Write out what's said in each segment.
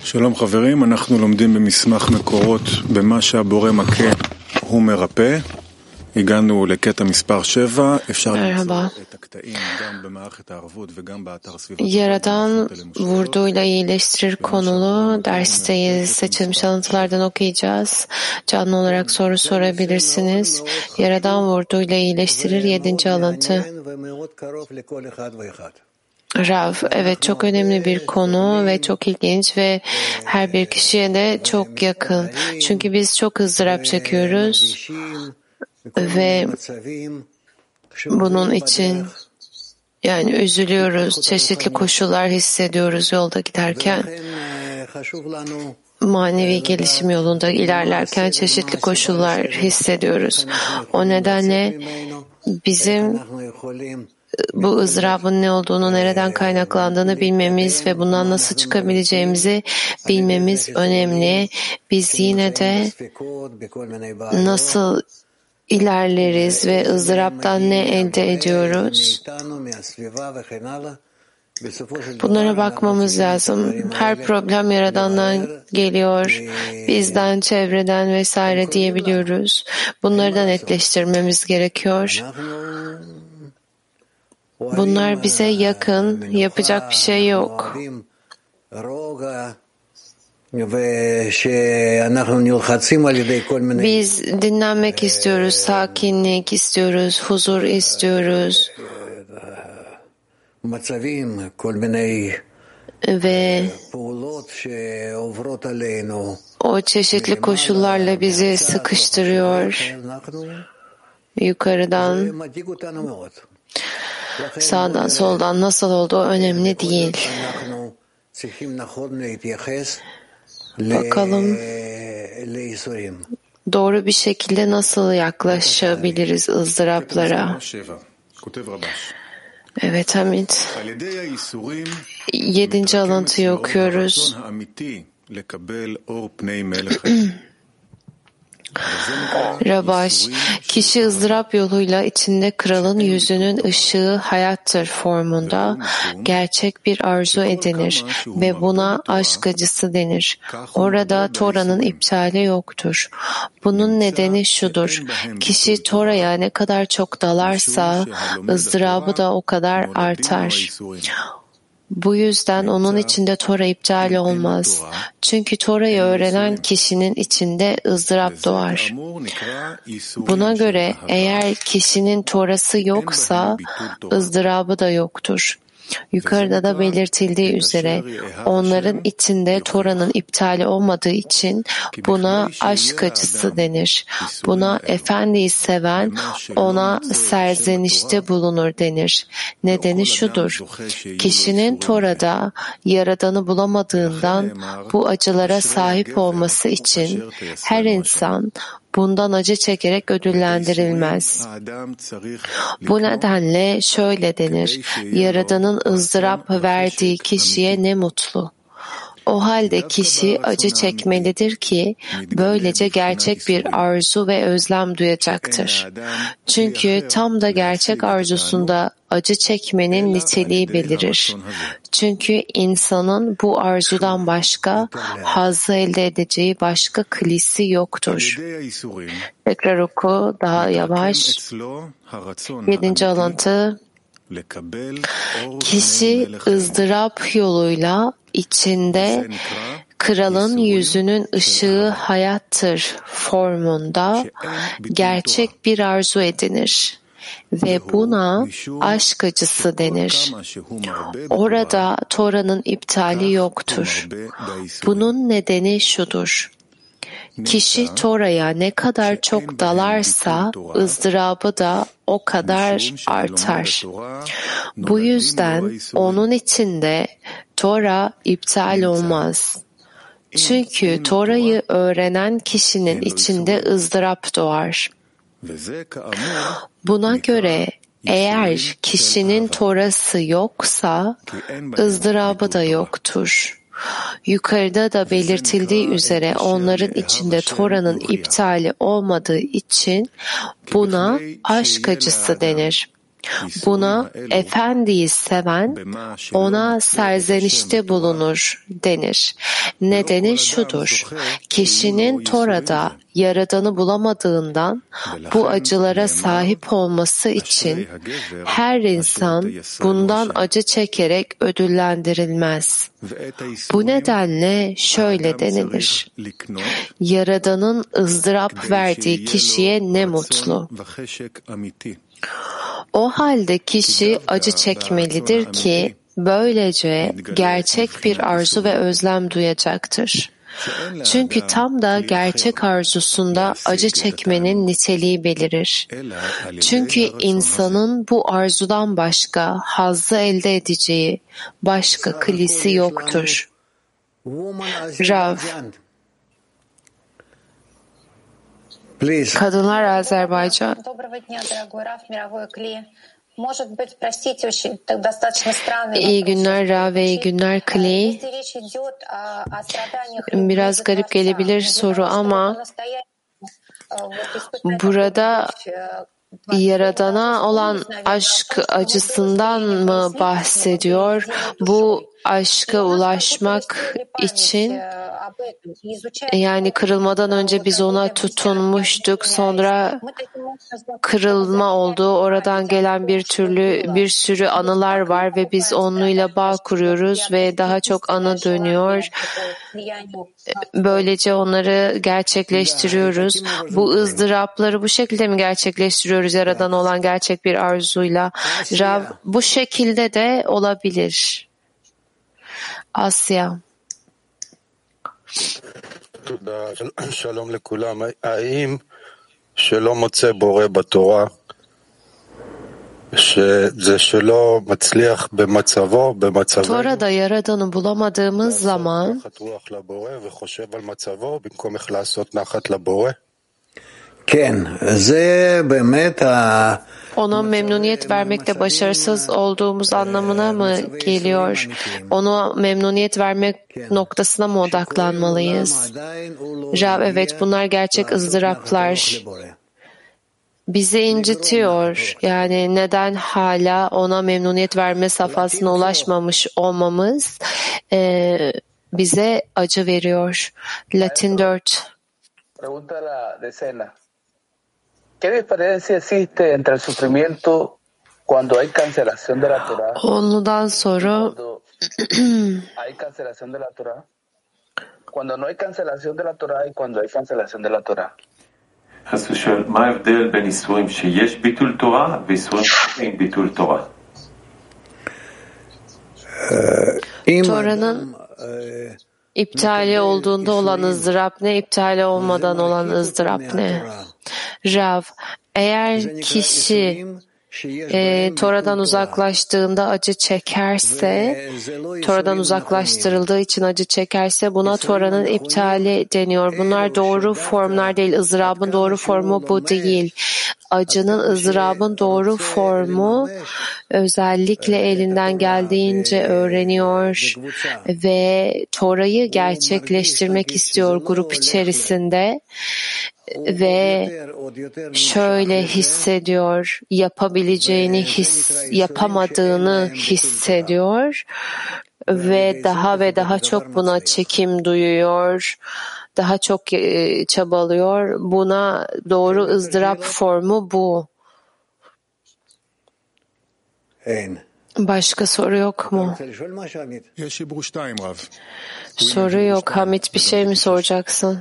שלום חברים, אנחנו לומדים במסמך מקורות במה שהבורא מכה הוא מרפא. הגענו לקטע מספר 7, אפשר Merhaba. למצוא את הקטעים גם במערכת הערבות וגם באתר סביבת Yaradan vurduğuyla iyileştirir konulu dersteyiz. Seçilmiş alıntılardan okuyacağız. Canlı olarak soru sorabilirsiniz. Yaradan vurduğuyla iyileştirir yedinci alıntı. Rav, evet çok önemli bir konu ve çok ilginç ve her bir kişiye de çok yakın. Çünkü biz çok ızdırap çekiyoruz ve bunun için yani üzülüyoruz, çeşitli koşullar hissediyoruz yolda giderken. Manevi gelişim yolunda ilerlerken çeşitli koşullar hissediyoruz. O nedenle bizim bu ızdırabın ne olduğunu, nereden kaynaklandığını bilmemiz ve bundan nasıl çıkabileceğimizi bilmemiz önemli. Biz yine de nasıl ilerleriz ve ızdıraptan ne elde ediyoruz? Bunlara bakmamız lazım. Her problem Yaradan'dan geliyor, bizden, çevreden vesaire diyebiliyoruz. Bunları da netleştirmemiz gerekiyor. Bunlar bize yakın, yapacak bir şey yok. Biz dinlenmek istiyoruz, sakinlik istiyoruz, huzur istiyoruz ve o çeşitli koşullarla bizi sıkıştırıyor yukarıdan sağdan soldan nasıl olduğu önemli değil. Bakalım doğru bir şekilde nasıl yaklaşabiliriz ızdıraplara. Evet Hamid. Yedinci alıntıyı okuyoruz. Rabaş, kişi ızdırap yoluyla içinde kralın yüzünün ışığı hayattır formunda gerçek bir arzu edinir ve buna aşk acısı denir. Orada Tora'nın iptali yoktur. Bunun nedeni şudur. Kişi Tora'ya ne kadar çok dalarsa ızdırabı da o kadar artar. Bu yüzden onun içinde Tora iptal olmaz. Çünkü Tora'yı öğrenen kişinin içinde ızdırap doğar. Buna göre eğer kişinin Torası yoksa ızdırabı da yoktur. Yukarıda da belirtildiği üzere onların içinde Tora'nın iptali olmadığı için buna aşk acısı denir. Buna efendiyi seven ona serzenişte bulunur denir. Nedeni şudur. Kişinin Tora'da Yaradan'ı bulamadığından bu acılara sahip olması için her insan bundan acı çekerek ödüllendirilmez. Bu nedenle şöyle denir, Yaradan'ın ızdırap verdiği kişiye ne mutlu. O halde kişi acı çekmelidir ki böylece gerçek bir arzu ve özlem duyacaktır. Çünkü tam da gerçek arzusunda acı çekmenin niteliği belirir. Çünkü insanın bu arzudan başka hazzı elde edeceği başka klisi yoktur. Tekrar oku daha yavaş. Yedinci alıntı. Kişi ızdırap yoluyla içinde kralın yüzünün ışığı hayattır formunda gerçek bir arzu edinir ve buna aşk acısı denir. Orada Tora'nın iptali yoktur. Bunun nedeni şudur. Kişi Tora'ya ne kadar çok dalarsa ızdırabı da o kadar artar. Bu yüzden onun içinde Tora iptal olmaz. Çünkü Tora'yı öğrenen kişinin içinde ızdırap doğar. Buna göre eğer kişinin Torası yoksa ızdırabı da yoktur. Yukarıda da belirtildiği üzere onların içinde Tora'nın iptali olmadığı için buna aşk acısı denir. Buna efendiyi seven ona serzenişte bulunur denir. Nedeni şudur. Kişinin Tora'da Yaradan'ı bulamadığından bu acılara sahip olması için her insan bundan acı çekerek ödüllendirilmez. Bu nedenle şöyle denilir. Yaradan'ın ızdırap verdiği kişiye ne mutlu. O halde kişi acı çekmelidir ki böylece gerçek bir arzu ve özlem duyacaktır. Çünkü tam da gerçek arzusunda acı çekmenin niteliği belirir. Çünkü insanın bu arzudan başka hazzı elde edeceği başka klisi yoktur. Rav Kadınlar Azerbaycan. İyi günler Ra ve iyi günler Clay. Biraz garip gelebilir soru ama burada Yaradana olan aşk acısından mı bahsediyor? Bu aşka ulaşmak için yani kırılmadan önce biz ona tutunmuştuk. sonra kırılma oldu. oradan gelen bir türlü bir sürü anılar var ve biz onunla bağ kuruyoruz ve daha çok anı dönüyor. böylece onları gerçekleştiriyoruz. Bu ızdırapları bu şekilde mi gerçekleştiriyoruz yaradan olan gerçek bir arzuyla? Rav bu şekilde de olabilir Asya. Tora'da Yaradan'ı bulamadığımız zaman כן, זה באמת ה... ona memnuniyet vermekte başarısız olduğumuz anlamına mı geliyor? Ona memnuniyet vermek noktasına mı odaklanmalıyız? Rav evet bunlar gerçek ızdıraplar. Bizi incitiyor. Yani neden hala ona memnuniyet verme safhasına ulaşmamış olmamız e, bize acı veriyor. Latin 4. Pregunta la decena. ¿Qué diferencia existe entre el sufrimiento cuando hay cancelación de la Torah? Onludan soru Cuando hay cancelación de la Torah. Cuando no hay cancelación de la Torah y cuando hay cancelación de la Torah. אז הוא שואל, מה ההבדל בין איסורים שיש ביטול תורה ואיסורים שאין ביטול תורה? אם Tora'nın iptali olduğunda olan ızdırap ne, iptali olmadan olan ızdırap ne? Rav, eğer kişi e, Tora'dan uzaklaştığında acı çekerse, Tora'dan uzaklaştırıldığı için acı çekerse buna Tora'nın iptali deniyor. Bunlar doğru formlar değil. ızdırabın doğru formu bu değil. Acının, ızdırabın doğru formu özellikle elinden geldiğince öğreniyor ve Tora'yı gerçekleştirmek istiyor grup içerisinde ve şöyle hissediyor, yapabileceğini his, yapamadığını hissediyor ve daha ve daha çok buna çekim duyuyor, daha çok çabalıyor. Buna doğru ızdırap formu bu. Başka soru yok mu? Soru yok. Hamit bir şey mi soracaksın?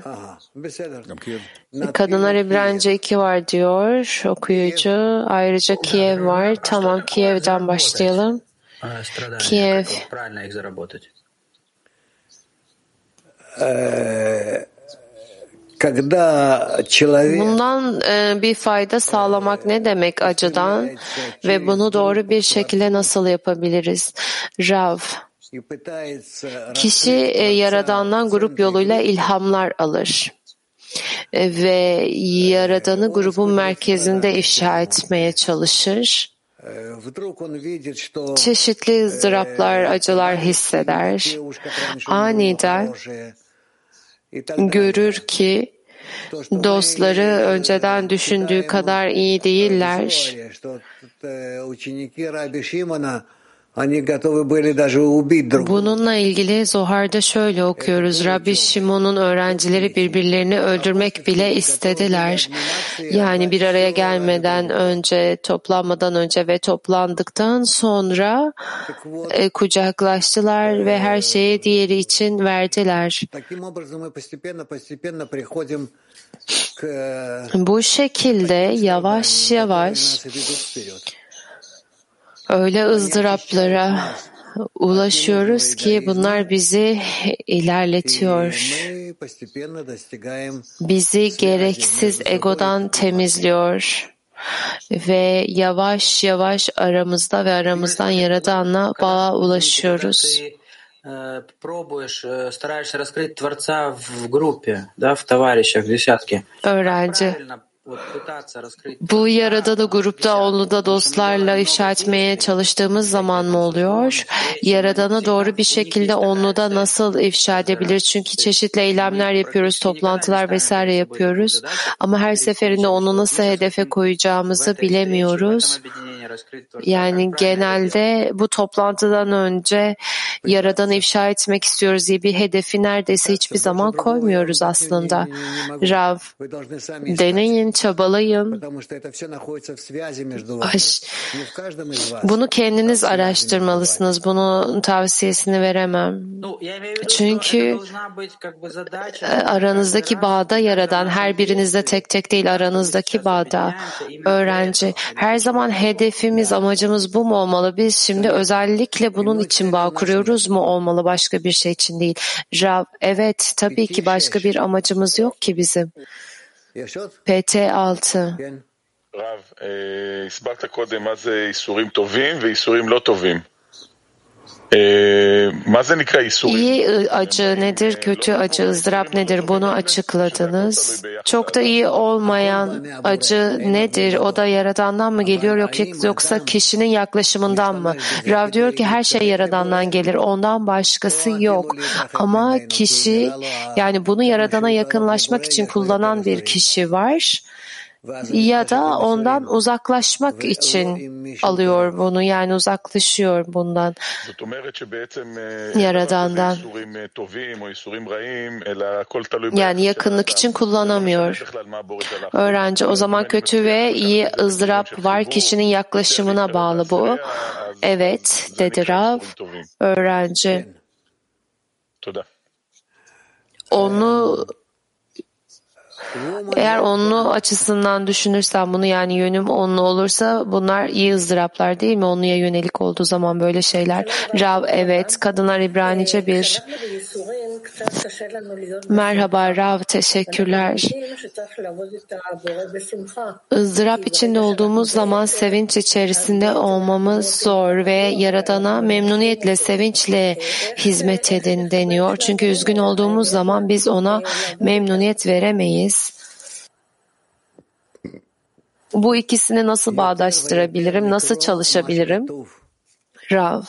Kadınlar İbranice 2 var diyor okuyucu. Ayrıca Kiev var. Tamam Kiev'den başlayalım. Kiev. Bundan bir fayda sağlamak ne demek acıdan ve bunu doğru bir şekilde nasıl yapabiliriz? Rav. Kişi Yaradan'dan grup yoluyla ilhamlar alır ve Yaradan'ı grubun merkezinde ifşa etmeye çalışır. Çeşitli ızdıraplar, acılar hisseder. Aniden görür ki Dostları önceden düşündüğü kadar iyi değiller. Bununla ilgili Zohar'da şöyle okuyoruz. Rabbi Şimon'un öğrencileri birbirlerini öldürmek bile istediler. Yani bir araya gelmeden önce, toplanmadan önce ve toplandıktan sonra e, kucaklaştılar ve her şeyi diğeri için verdiler. Bu şekilde yavaş yavaş öyle ızdıraplara ulaşıyoruz ki bunlar bizi ilerletiyor. Bizi gereksiz egodan temizliyor ve yavaş yavaş aramızda ve aramızdan Yaradan'la bağa ulaşıyoruz. пробуешь, стараешься раскрыть Творца в группе, да, в товарищах, в десятке. Öğrenci. bu Yaradan'ı grupta, onu da dostlarla ifşa etmeye çalıştığımız zaman mı oluyor? Yaradan'ı doğru bir şekilde onu da nasıl ifşa edebilir? Çünkü çeşitli eylemler yapıyoruz, toplantılar vesaire yapıyoruz. Ama her seferinde onu nasıl hedefe koyacağımızı bilemiyoruz. Yani genelde bu toplantıdan önce Yaradan'ı ifşa etmek istiyoruz diye bir hedefi neredeyse hiçbir zaman koymuyoruz aslında. Rav, deneyin, çabalayın. Aş, bunu kendiniz araştırmalısınız. Bunun tavsiyesini veremem. Çünkü aranızdaki bağda yaradan her birinizde tek tek değil aranızdaki bağda öğrenci her zaman hedefimiz amacımız bu mu olmalı? Biz şimdi özellikle bunun için bağ kuruyoruz mu olmalı başka bir şey için değil. Rav evet tabii ki başka bir amacımız yok ki bizim. PT 6 רב, הסברת קודם מה זה איסורים טובים ואיסורים לא טובים. İyi acı nedir, kötü acı, ızdırap nedir bunu açıkladınız. Çok da iyi olmayan acı nedir? O da Yaradan'dan mı geliyor yoksa kişinin yaklaşımından mı? Rav diyor ki her şey Yaradan'dan gelir, ondan başkası yok. Ama kişi yani bunu Yaradan'a yakınlaşmak için kullanan bir kişi var ya da ondan uzaklaşmak için alıyor bunu yani uzaklaşıyor bundan Yaradan'dan. Yani yakınlık için kullanamıyor. Öğrenci o zaman kötü ve iyi ızdırap var kişinin yaklaşımına bağlı bu. Evet dedi Rav. Öğrenci. Onu eğer onlu açısından düşünürsen bunu yani yönüm onlu olursa bunlar iyi ızdıraplar değil mi? Onluya yönelik olduğu zaman böyle şeyler. Rav evet kadınlar İbranice bir. Merhaba Rav teşekkürler. ızdırap içinde olduğumuz zaman sevinç içerisinde olmamız zor ve Yaradan'a memnuniyetle sevinçle hizmet edin deniyor. Çünkü üzgün olduğumuz zaman biz ona memnuniyet veremeyiz. Bu ikisini nasıl bağdaştırabilirim? Nasıl çalışabilirim? Rav.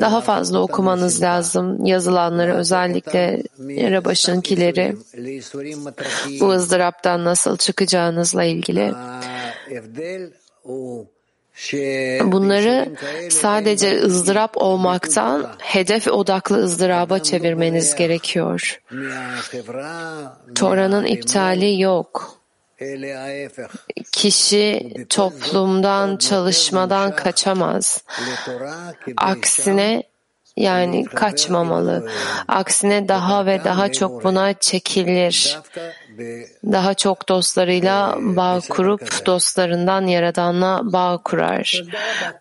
Daha fazla okumanız lazım yazılanları özellikle Rabaş'ınkileri bu ızdıraptan nasıl çıkacağınızla ilgili. Bunları sadece ızdırap olmaktan hedef odaklı ızdıraba çevirmeniz gerekiyor. Tora'nın iptali yok. Kişi toplumdan, çalışmadan kaçamaz. Aksine yani kaçmamalı. Aksine daha ve daha çok buna çekilir. Daha çok dostlarıyla bağ kurup dostlarından Yaradan'la bağ kurar.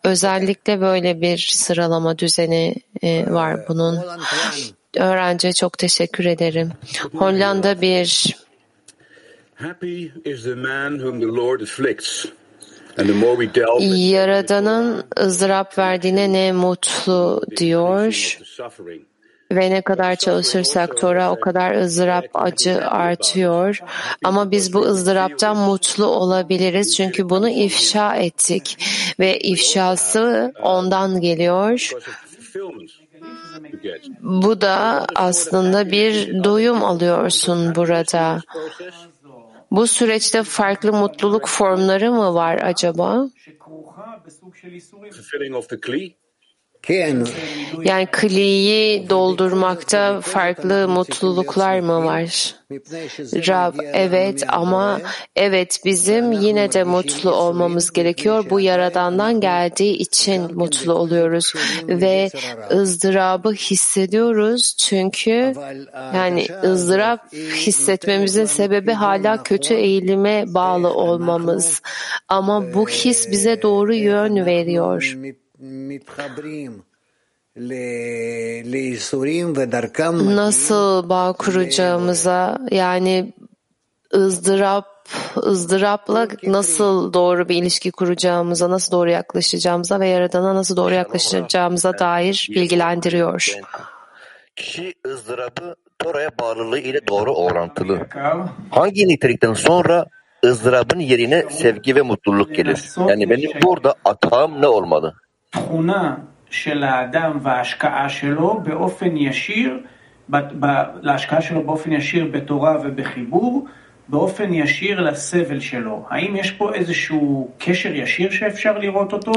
Özellikle böyle bir sıralama düzeni var bunun. Öğrenciye çok teşekkür ederim. Hollanda bir Happy is the man whom the Lord afflicts. Yaradan'ın ızdırap verdiğine ne mutlu diyor. Ve ne kadar çalışırsak Tora o kadar ızdırap acı artıyor. Ama biz bu ızdıraptan mutlu olabiliriz çünkü bunu ifşa ettik. Ve ifşası ondan geliyor. Bu da aslında bir doyum alıyorsun burada. Bu süreçte farklı mutluluk formları mı var acaba? Yani kliyi doldurmakta farklı mutluluklar mı var? Rab evet ama evet bizim yine de mutlu olmamız gerekiyor. Bu yaradandan geldiği için mutlu oluyoruz ve ızdırabı hissediyoruz çünkü yani ızdırap hissetmemizin sebebi hala kötü eğilime bağlı olmamız. Ama bu his bize doğru yön veriyor nasıl bağ kuracağımıza yani ızdırap ızdırapla nasıl doğru bir ilişki kuracağımıza, nasıl doğru yaklaşacağımıza ve Yaradan'a nasıl doğru yaklaşacağımıza dair bilgilendiriyor. Kişi ızdırabı Tora'ya bağlılığı ile doğru orantılı. Hangi nitelikten sonra ızdırabın yerine sevgi ve mutluluk gelir? Yani benim burada atağım ne olmalı? תכונה של האדם וההשקעה שלו באופן ישיר, ב- ב- להשקעה שלו באופן ישיר בתורה ובחיבור, באופן ישיר לסבל שלו. האם יש פה איזשהו קשר ישיר שאפשר לראות אותו?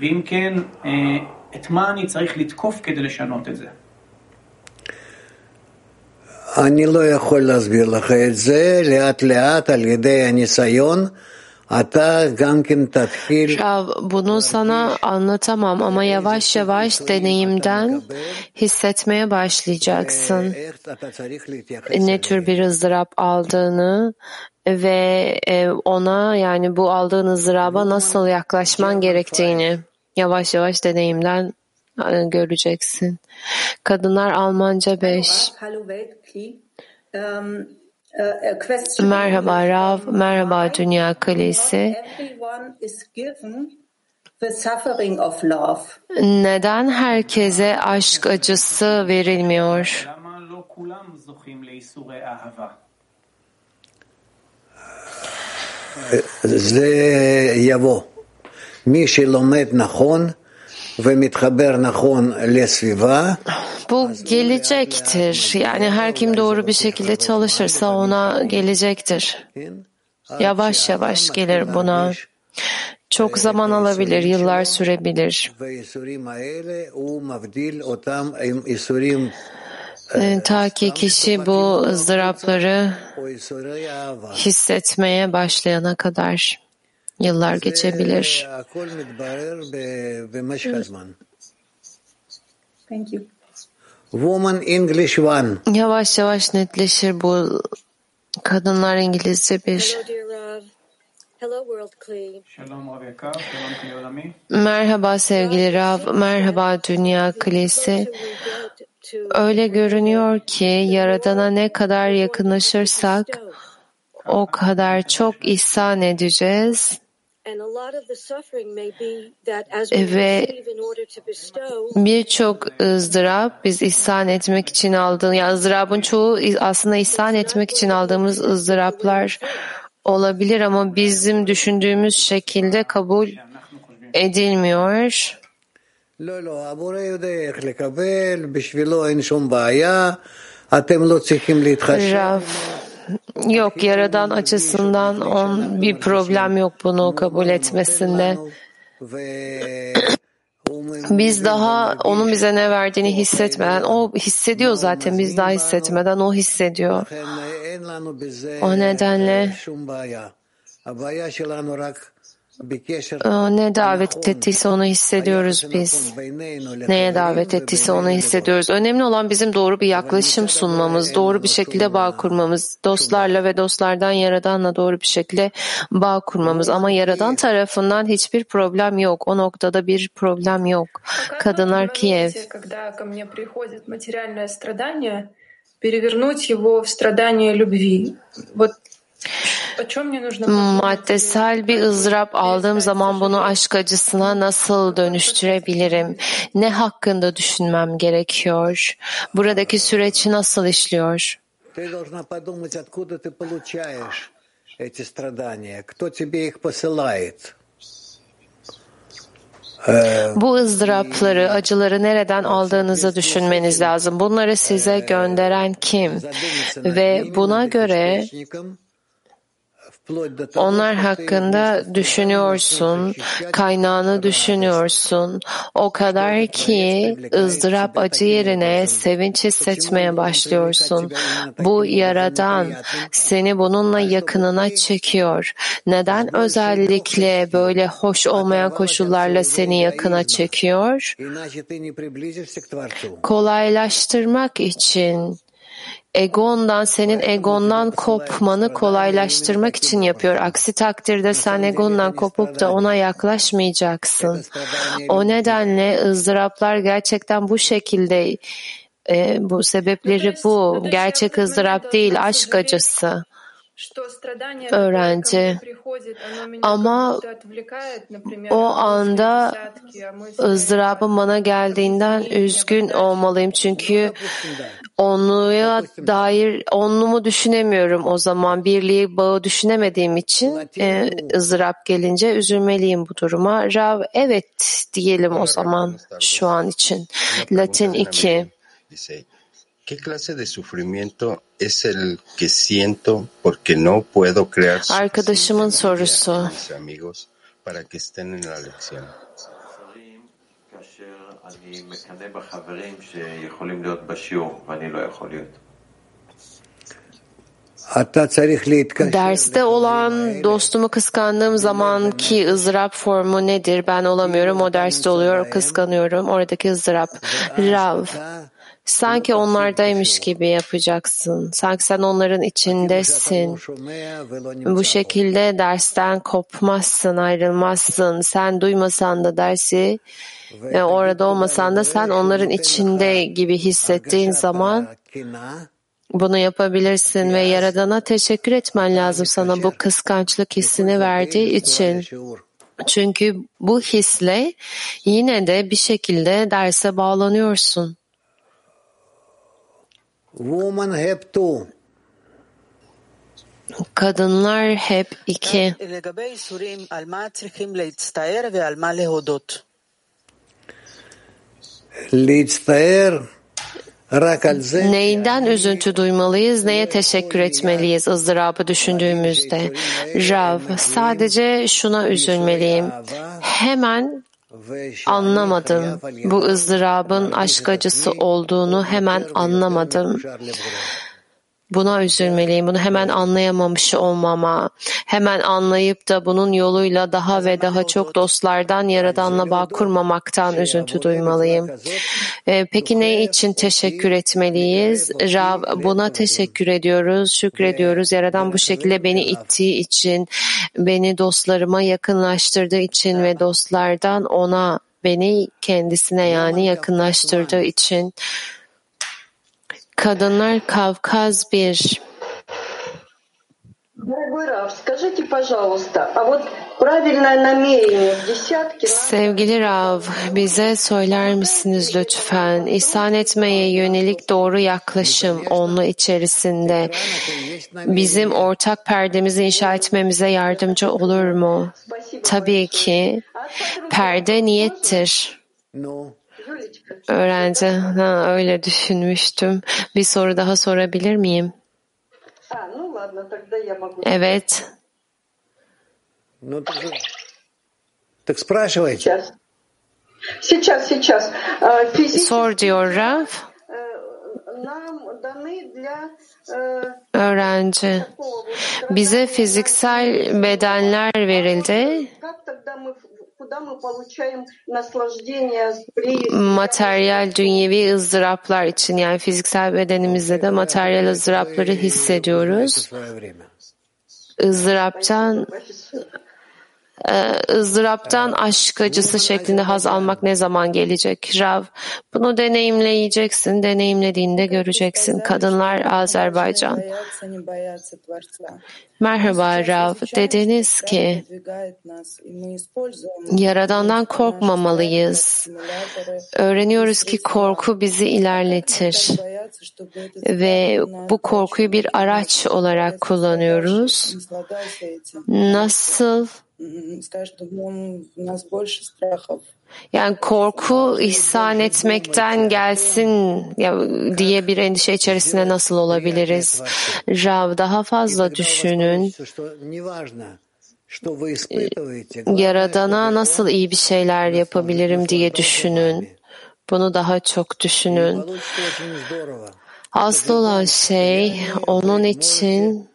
ואם כן, אה, את מה אני צריך לתקוף כדי לשנות את זה? אני לא יכול להסביר לך את זה, לאט לאט על ידי הניסיון, Rav bunu sana anlatamam ama yavaş yavaş deneyimden hissetmeye başlayacaksın. Ne tür bir ızdırap aldığını ve e, ona yani bu aldığın ızdıraba nasıl yaklaşman gerektiğini yavaş yavaş deneyimden e, göreceksin. Kadınlar Almanca 5. Hallo Weltkli. Um, a question. Merhaba Rav, merhaba Dünya Kalesi. Everyone is given the suffering of love. Neden herkese aşk acısı verilmiyor? למה לא כולם זוכים לייסורי אהבה? זה יבוא. מי שלומד נכון ומתחבר נכון לסביבה, bu gelecektir. Yani her kim doğru bir şekilde çalışırsa ona gelecektir. Yavaş yavaş gelir buna. Çok zaman alabilir, yıllar sürebilir. Ee, ta ki kişi bu ızdırapları hissetmeye başlayana kadar yıllar geçebilir. Thank you. Woman English one. Yavaş yavaş netleşir bu. Kadınlar İngilizce bir. Merhaba sevgili Rav, merhaba Dünya Kulesi. Öyle görünüyor ki Yaradan'a ne kadar yakınlaşırsak o kadar çok ihsan edeceğiz ve birçok e, ızdırap biz ihsan etmek için aldığımız, yani ızdırabın çoğu aslında ihsan etmek için aldığımız ızdıraplar olabilir ama bizim düşündüğümüz şekilde kabul edilmiyor. Rav Yok, Yaradan açısından on bir problem yok bunu kabul etmesinde. Biz daha onun bize ne verdiğini hissetmeden, o hissediyor zaten biz daha hissetmeden o hissediyor. O nedenle ne davet ettiyse onu hissediyoruz biz. Neye davet ettiyse onu hissediyoruz. Önemli olan bizim doğru bir yaklaşım sunmamız, doğru bir şekilde bağ kurmamız, dostlarla ve dostlardan Yaradan'la doğru bir şekilde bağ kurmamız. Ama Yaradan tarafından hiçbir problem yok. O noktada bir problem yok. Kadınlar Kiev. Когда ко мне приходит материальное страдание, перевернуть его в страдание любви. Вот Maddesel bir ızdırap aldığım zaman bunu aşk acısına nasıl dönüştürebilirim? Ne hakkında düşünmem gerekiyor? Buradaki süreci nasıl işliyor? Bu ızdırapları, acıları nereden aldığınızı düşünmeniz lazım. Bunları size gönderen kim? Ve buna göre onlar hakkında düşünüyorsun, kaynağını düşünüyorsun. O kadar ki ızdırap acı yerine sevinç hissetmeye başlıyorsun. Bu yaradan seni bununla yakınına çekiyor. Neden özellikle böyle hoş olmayan koşullarla seni yakına çekiyor? Kolaylaştırmak için egondan, senin egondan kopmanı kolaylaştırmak için yapıyor. Aksi takdirde sen egondan kopup da ona yaklaşmayacaksın. O nedenle ızdıraplar gerçekten bu şekilde e, bu sebepleri bu. Gerçek ızdırap değil, aşk acısı öğrenci. Ama o anda ızdırabım bana geldiğinden üzgün olmalıyım. Çünkü onluya dair onlumu düşünemiyorum o zaman. Birliği bağı düşünemediğim için e, ızdırap gelince üzülmeliyim bu duruma. Rav evet diyelim o zaman şu an için. Latin 2. ¿Qué clase de sufrimiento es el que siento porque no puedo crear Arkadaşımın sorusu. A mis amigos para que estén en la lección? Derste olan dostumu kıskandığım zaman ki ızdırap formu nedir? Ben olamıyorum, o derste oluyor, kıskanıyorum. Oradaki ızdırap. Rav. Sanki onlardaymış gibi yapacaksın. Sanki sen onların içindesin. Bu şekilde dersten kopmazsın, ayrılmazsın. Sen duymasan da dersi, ve orada olmasan da sen onların içinde gibi hissettiğin zaman bunu yapabilirsin ve Yaradan'a teşekkür etmen lazım sana bu kıskançlık hissini verdiği için. Çünkü bu hisle yine de bir şekilde derse bağlanıyorsun. Kadınlar hep iki. Neyden üzüntü duymalıyız, neye teşekkür etmeliyiz ızdırabı düşündüğümüzde? Rav, sadece şuna üzülmeliyim. Hemen anlamadım. Bu ızdırabın aşk acısı olduğunu hemen anlamadım. Buna üzülmeliyim. Bunu hemen anlayamamış olmama. Hemen anlayıp da bunun yoluyla daha ve daha çok dostlardan Yaradan'la bağ kurmamaktan üzüntü duymalıyım. Ee, peki ne için teşekkür etmeliyiz? Rav, buna teşekkür ediyoruz, şükrediyoruz. Yaradan bu şekilde beni ittiği için, beni dostlarıma yakınlaştırdığı için ve dostlardan ona beni kendisine yani yakınlaştırdığı için Kadınlar Kavkaz 1 Sevgili Rav, bize söyler misiniz lütfen? İhsan etmeye yönelik doğru yaklaşım onlu içerisinde bizim ortak perdemizi inşa etmemize yardımcı olur mu? Tabii ki. Perde niyettir. Öğrenci, ha, öyle düşünmüştüm. Bir soru daha sorabilir miyim? Evet. Sor diyor Raf. E, öğrenci. Bize fiziksel bedenler verildi. Materyal dünyevi ızdıraplar için yani fiziksel bedenimizde de materyal ızdırapları hissediyoruz. ızdıraptan ee, ızdıraptan aşk acısı şeklinde haz almak ne zaman gelecek? Rav, bunu deneyimleyeceksin, deneyimlediğinde göreceksin. Kadınlar Azerbaycan. Merhaba Rav, dediniz ki Yaradan'dan korkmamalıyız. Öğreniyoruz ki korku bizi ilerletir. ve bu korkuyu bir araç olarak kullanıyoruz. Nasıl М, Скажешь, что ну, у нас больше страхов. Yani korku ihsan etmekten gelsin ya, diye bir endişe içerisine nasıl olabiliriz? Rav daha fazla düşünün. Yaradana nasıl iyi bir şeyler yapabilirim diye düşünün. Bunu daha çok düşünün. Asıl olan şey onun için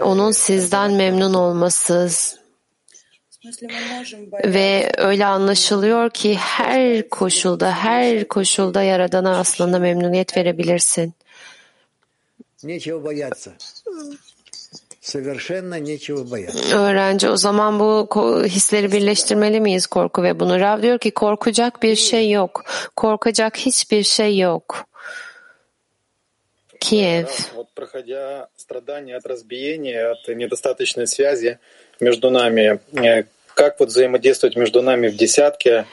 onun sizden memnun olması ve öyle anlaşılıyor ki her koşulda, her koşulda Yaradan'a aslında memnuniyet verebilirsin. Öğrenci o zaman bu hisleri birleştirmeli miyiz korku ve bunu? Rav diyor ki korkacak bir şey yok. Korkacak hiçbir şey yok. Kiev. Вот проходя страдания от разбиения, от недостаточной связи между нами, как вот взаимодействовать между нами в десятке,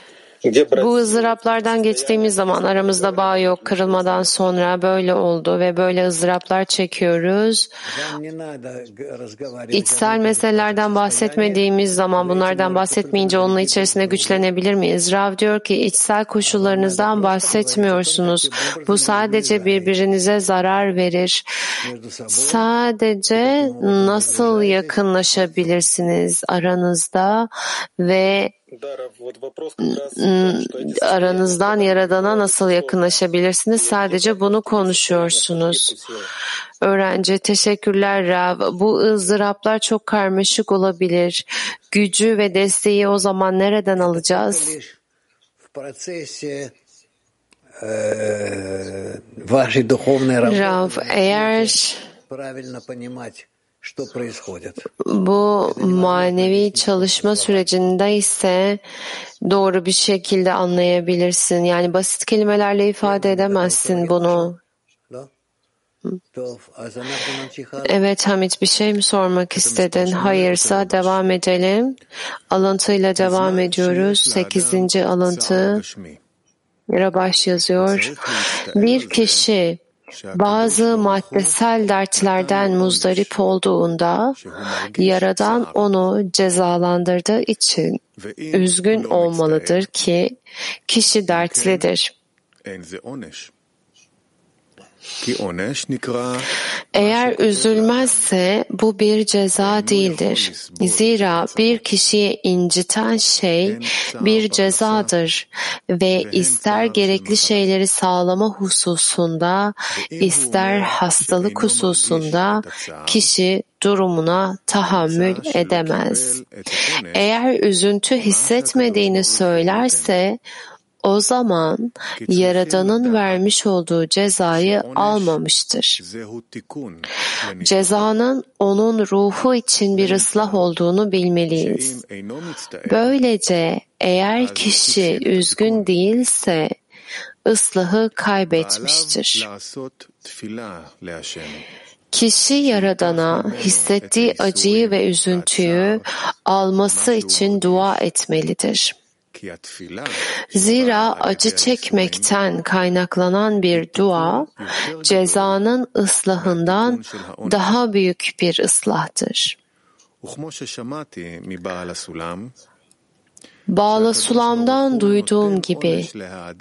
Bu ızdıraplardan geçtiğimiz zaman aramızda bağ yok. Kırılmadan sonra böyle oldu ve böyle ızdıraplar çekiyoruz. İçsel meselelerden bahsetmediğimiz zaman bunlardan bahsetmeyince onun içerisinde güçlenebilir miyiz? Rav diyor ki içsel koşullarınızdan bahsetmiyorsunuz. Bu sadece birbirinize zarar verir. Sadece nasıl yakınlaşabilirsiniz aranızda ve aranızdan Yaradan'a nasıl yakınlaşabilirsiniz? Sadece bunu konuşuyorsunuz. Öğrenci, teşekkürler Rav. Bu ızdıraplar çok karmaşık olabilir. Gücü ve desteği o zaman nereden alacağız? Rav, eğer bu manevi çalışma sürecinde ise doğru bir şekilde anlayabilirsin. Yani basit kelimelerle ifade edemezsin bunu. Evet Hamit bir şey mi sormak istedin? Hayırsa devam edelim. Alıntıyla devam ediyoruz. Sekizinci alıntı. Rabaş yazıyor. Bir kişi bazı maddesel dertlerden muzdarip olduğunda Yaradan onu cezalandırdığı için üzgün olmalıdır ki kişi dertlidir. Eğer üzülmezse bu bir ceza değildir. Zira bir kişiyi inciten şey bir cezadır ve ister gerekli şeyleri sağlama hususunda ister hastalık hususunda kişi durumuna tahammül edemez. Eğer üzüntü hissetmediğini söylerse o zaman Yaradan'ın vermiş olduğu cezayı almamıştır. Cezanın onun ruhu için bir ıslah olduğunu bilmeliyiz. Böylece eğer kişi üzgün değilse ıslahı kaybetmiştir. Kişi Yaradan'a hissettiği acıyı ve üzüntüyü alması için dua etmelidir. Zira acı çekmekten kaynaklanan bir dua, cezanın ıslahından daha büyük bir ıslahtır. Bağla Sulam'dan duyduğum gibi,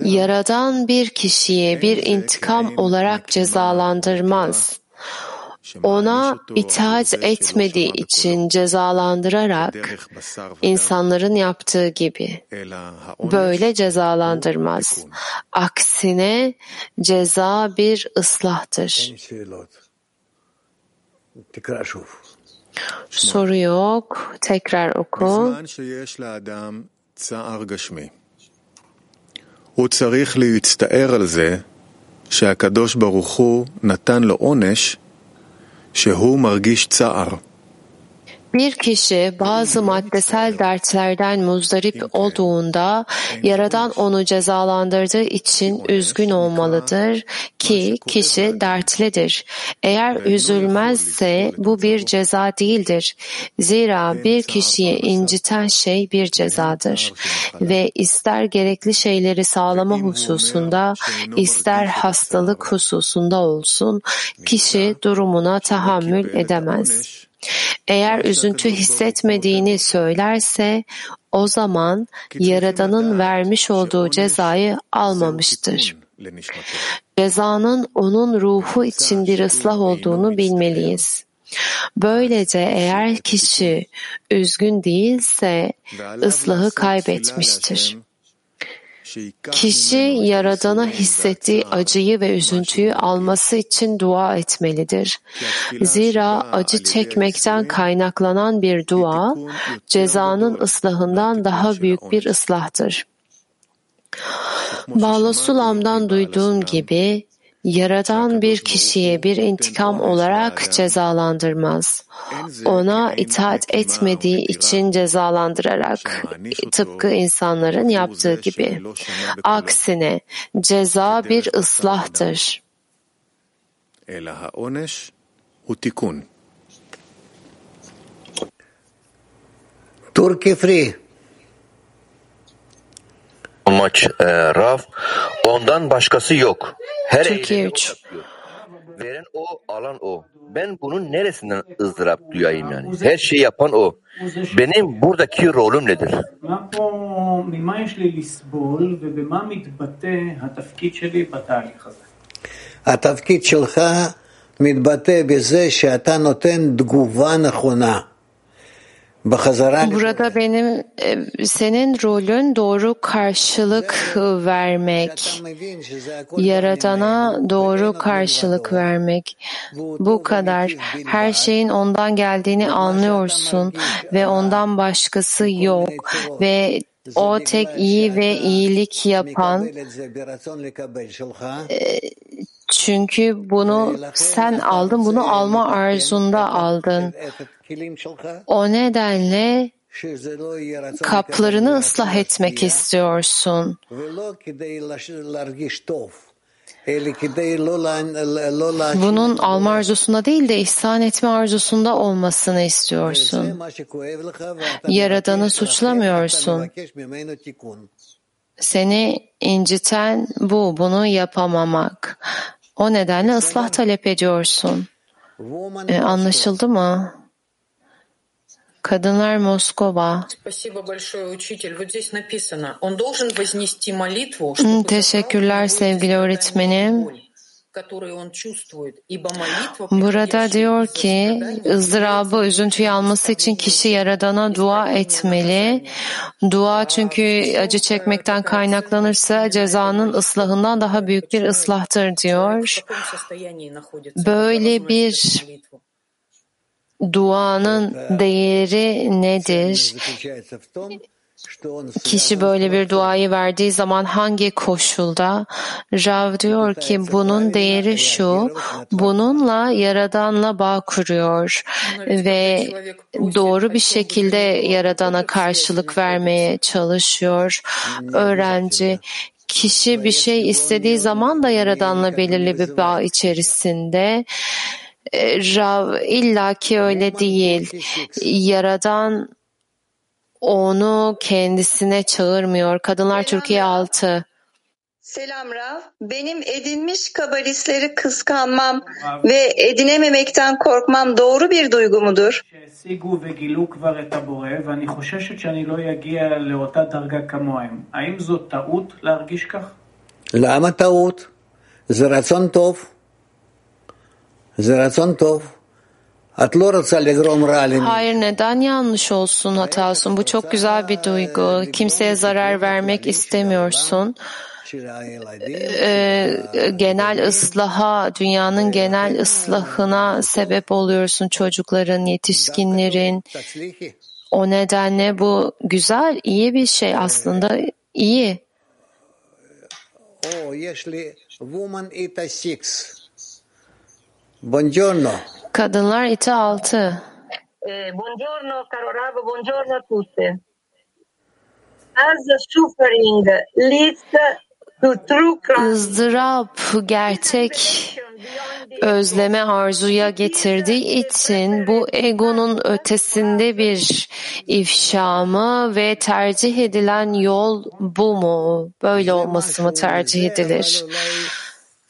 Yaradan bir kişiye bir intikam olarak cezalandırmaz ona itaat etmediği için cezalandırarak insanların yaptığı gibi böyle cezalandırmaz. Aksine ceza bir ıslahtır. Soru yok. Tekrar oku. הוא צריך להצטער על זה שהקדוש ברוך הוא נתן לו עונש שהוא מרגיש צער. Bir kişi bazı maddesel dertlerden muzdarip olduğunda Yaradan onu cezalandırdığı için üzgün olmalıdır ki kişi dertlidir. Eğer üzülmezse bu bir ceza değildir. Zira bir kişiyi inciten şey bir cezadır. Ve ister gerekli şeyleri sağlama hususunda ister hastalık hususunda olsun kişi durumuna tahammül edemez. Eğer üzüntü hissetmediğini söylerse o zaman Yaradan'ın vermiş olduğu cezayı almamıştır. Cezanın onun ruhu için bir ıslah olduğunu bilmeliyiz. Böylece eğer kişi üzgün değilse ıslahı kaybetmiştir. Kişi Yaradan'a hissettiği acıyı ve üzüntüyü alması için dua etmelidir. Zira acı çekmekten kaynaklanan bir dua, cezanın ıslahından daha büyük bir ıslahtır. Bağlasulam'dan duyduğum gibi, Yaradan bir kişiye bir intikam olarak cezalandırmaz. Ona itaat etmediği için cezalandırarak tıpkı insanların yaptığı gibi. Aksine ceza bir ıslahtır. Turkey Free Maç e, Rav, ondan başkası yok. Her Türkiye eylemi 3. o yapıyor. Veren o, alan o. Ben bunun neresinden ızdırap duyayım yani? Her şeyi yapan o. Benim buradaki rolüm nedir? מה פה, ממה יש לי לסבול ובמה מתבטא התפקיד שלי בתהליך הזה? התפקיד שלך מתבטא בזה שאתה נותן תגובה נכונה. Burada benim e, senin rolün doğru karşılık vermek, yaratana doğru karşılık vermek. Bu kadar. Her şeyin ondan geldiğini anlıyorsun ve ondan başkası yok ve o tek iyi ve iyilik yapan e, çünkü bunu sen aldın, bunu alma arzunda aldın. O nedenle kaplarını ıslah etmek istiyorsun. Bunun alma arzusunda değil de ihsan etme arzusunda olmasını istiyorsun. Yaradanı suçlamıyorsun. Seni inciten bu, bunu yapamamak. O nedenle ıslah talep ediyorsun. E, anlaşıldı mı? Kadınlar Moskova. Teşekkürler sevgili öğretmenim. Burada diyor ki ızdırabı, üzüntüyü alması için kişi Yaradan'a dua etmeli. Dua çünkü acı çekmekten kaynaklanırsa cezanın ıslahından daha büyük bir ıslahtır diyor. Böyle bir duanın değeri nedir? Kişi böyle bir duayı verdiği zaman hangi koşulda? Rav diyor ki bunun değeri şu, bununla Yaradan'la bağ kuruyor ve doğru bir şekilde Yaradan'a karşılık vermeye çalışıyor. Öğrenci kişi bir şey istediği zaman da Yaradan'la belirli bir bağ içerisinde. E, Rav illaki öyle değil. Yaradan onu kendisine çağırmıyor. Kadınlar Türkiye 6. Selam Rav. Benim edinmiş kabalistleri kıskanmam ve edinememekten korkmam doğru bir duygu mudur? שהשיגו וגילו כבר את הבורא, ואני חוששת שאני לא אגיע לאותה דרגה כמוהם. האם זו טעות להרגיש כך? למה טעות? זה רצון טוב. Hayır neden yanlış olsun hata olsun? Bu çok güzel bir duygu. Kimseye zarar vermek istemiyorsun. Ee, genel ıslaha, dünyanın genel ıslahına sebep oluyorsun çocukların, yetişkinlerin. O nedenle bu güzel, iyi bir şey aslında iyi. Buongiorno. Kadınlar iti altı. Eh, buongiorno caro Rav, buongiorno a tutti. As suffering leads to true crime, ızdırap gerçek özleme arzuya getirdiği için bu egonun ötesinde bir ifşa mı ve tercih edilen yol bu mu? Böyle olması mı tercih edilir?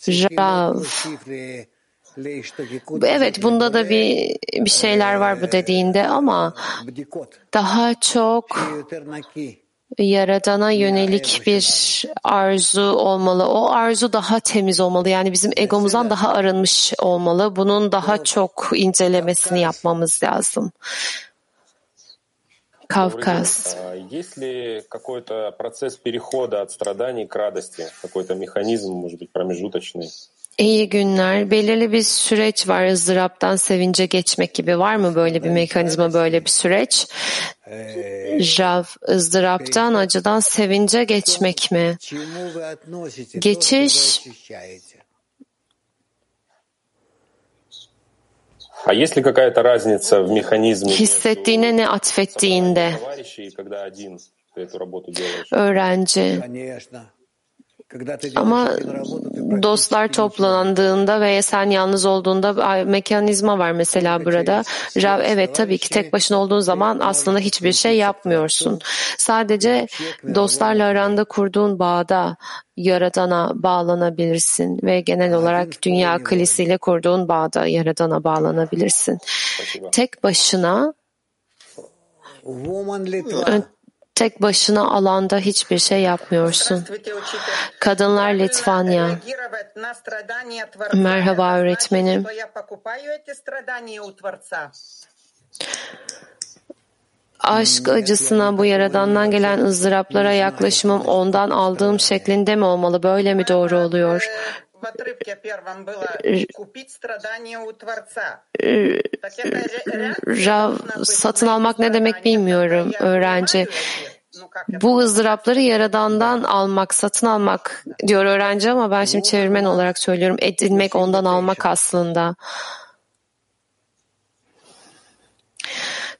Rav, Evet bunda da bir bir şeyler var bu dediğinde ama daha çok Yaradana yönelik bir arzu olmalı. O arzu daha temiz olmalı. Yani bizim egomuzdan daha arınmış olmalı. Bunun daha çok incelemesini yapmamız lazım. Kavkaz. Есть ли какой-то процесс перехода от страданий к радости? Какой-то механизм, может быть, промежуточный? İyi günler. Belirli bir süreç var ızdıraptan sevince geçmek gibi. Var mı böyle bir mekanizma, böyle bir süreç? Rav, ızdıraptan acıdan sevince geçmek mi? Geçiş А есть ли какая-то разница в механизме hissettiğine ne atfettiğinde товарищей, когда один ты эту работу делаешь? öğrenci. Ama dostlar toplandığında veya sen yalnız olduğunda mekanizma var mesela burada. Rav evet tabii ki tek başına olduğun zaman aslında hiçbir şey yapmıyorsun. Sadece dostlarla aranda kurduğun bağda Yaradan'a bağlanabilirsin ve genel olarak dünya akılisiyle kurduğun bağda Yaradan'a bağlanabilirsin. Tek başına tek başına alanda hiçbir şey yapmıyorsun. Kadınlar Litvanya. Merhaba öğretmenim. Aşk acısına bu yaradandan gelen ızdıraplara yaklaşımım ondan aldığım şeklinde mi olmalı? Böyle mi doğru oluyor? Rav, satın almak ne demek bilmiyorum öğrenci. Bu ızdırapları yaradandan almak, satın almak diyor öğrenci ama ben şimdi çevirmen olarak söylüyorum. Edinmek, ondan almak aslında.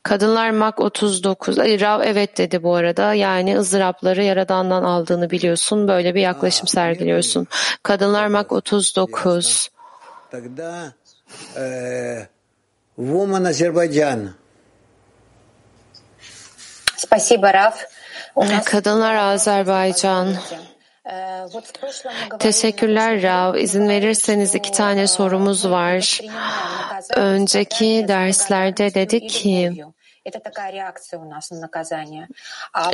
Kadınlar Mak 39. Ay, Rav evet dedi bu arada. Yani ızdırapları yaradandan aldığını biliyorsun. Böyle bir yaklaşım sergiliyorsun. Kadınlar Mak 39. Woman Azerbaycan. Спасибо, Раф. Kadınlar Azerbaycan. Teşekkürler Rav. İzin verirseniz iki tane sorumuz var. Önceki derslerde dedik ki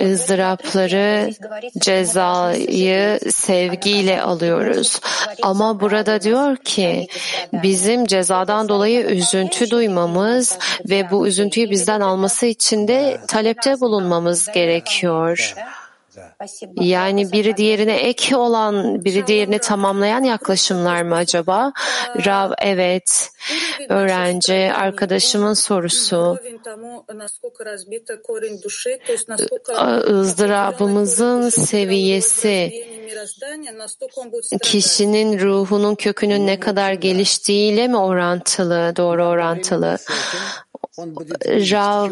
ızdırapları, cezayı sevgiyle alıyoruz. Ama burada diyor ki bizim cezadan dolayı üzüntü duymamız ve bu üzüntüyü bizden alması için de talepte bulunmamız gerekiyor. Yani biri diğerine ek olan, biri diğerini tamamlayan yaklaşımlar mı acaba? Rav evet. Öğrenci arkadaşımın sorusu. ızdırabımızın seviyesi. kişinin ruhunun kökünün ne kadar geliştiğiyle mi orantılı, doğru orantılı? Rav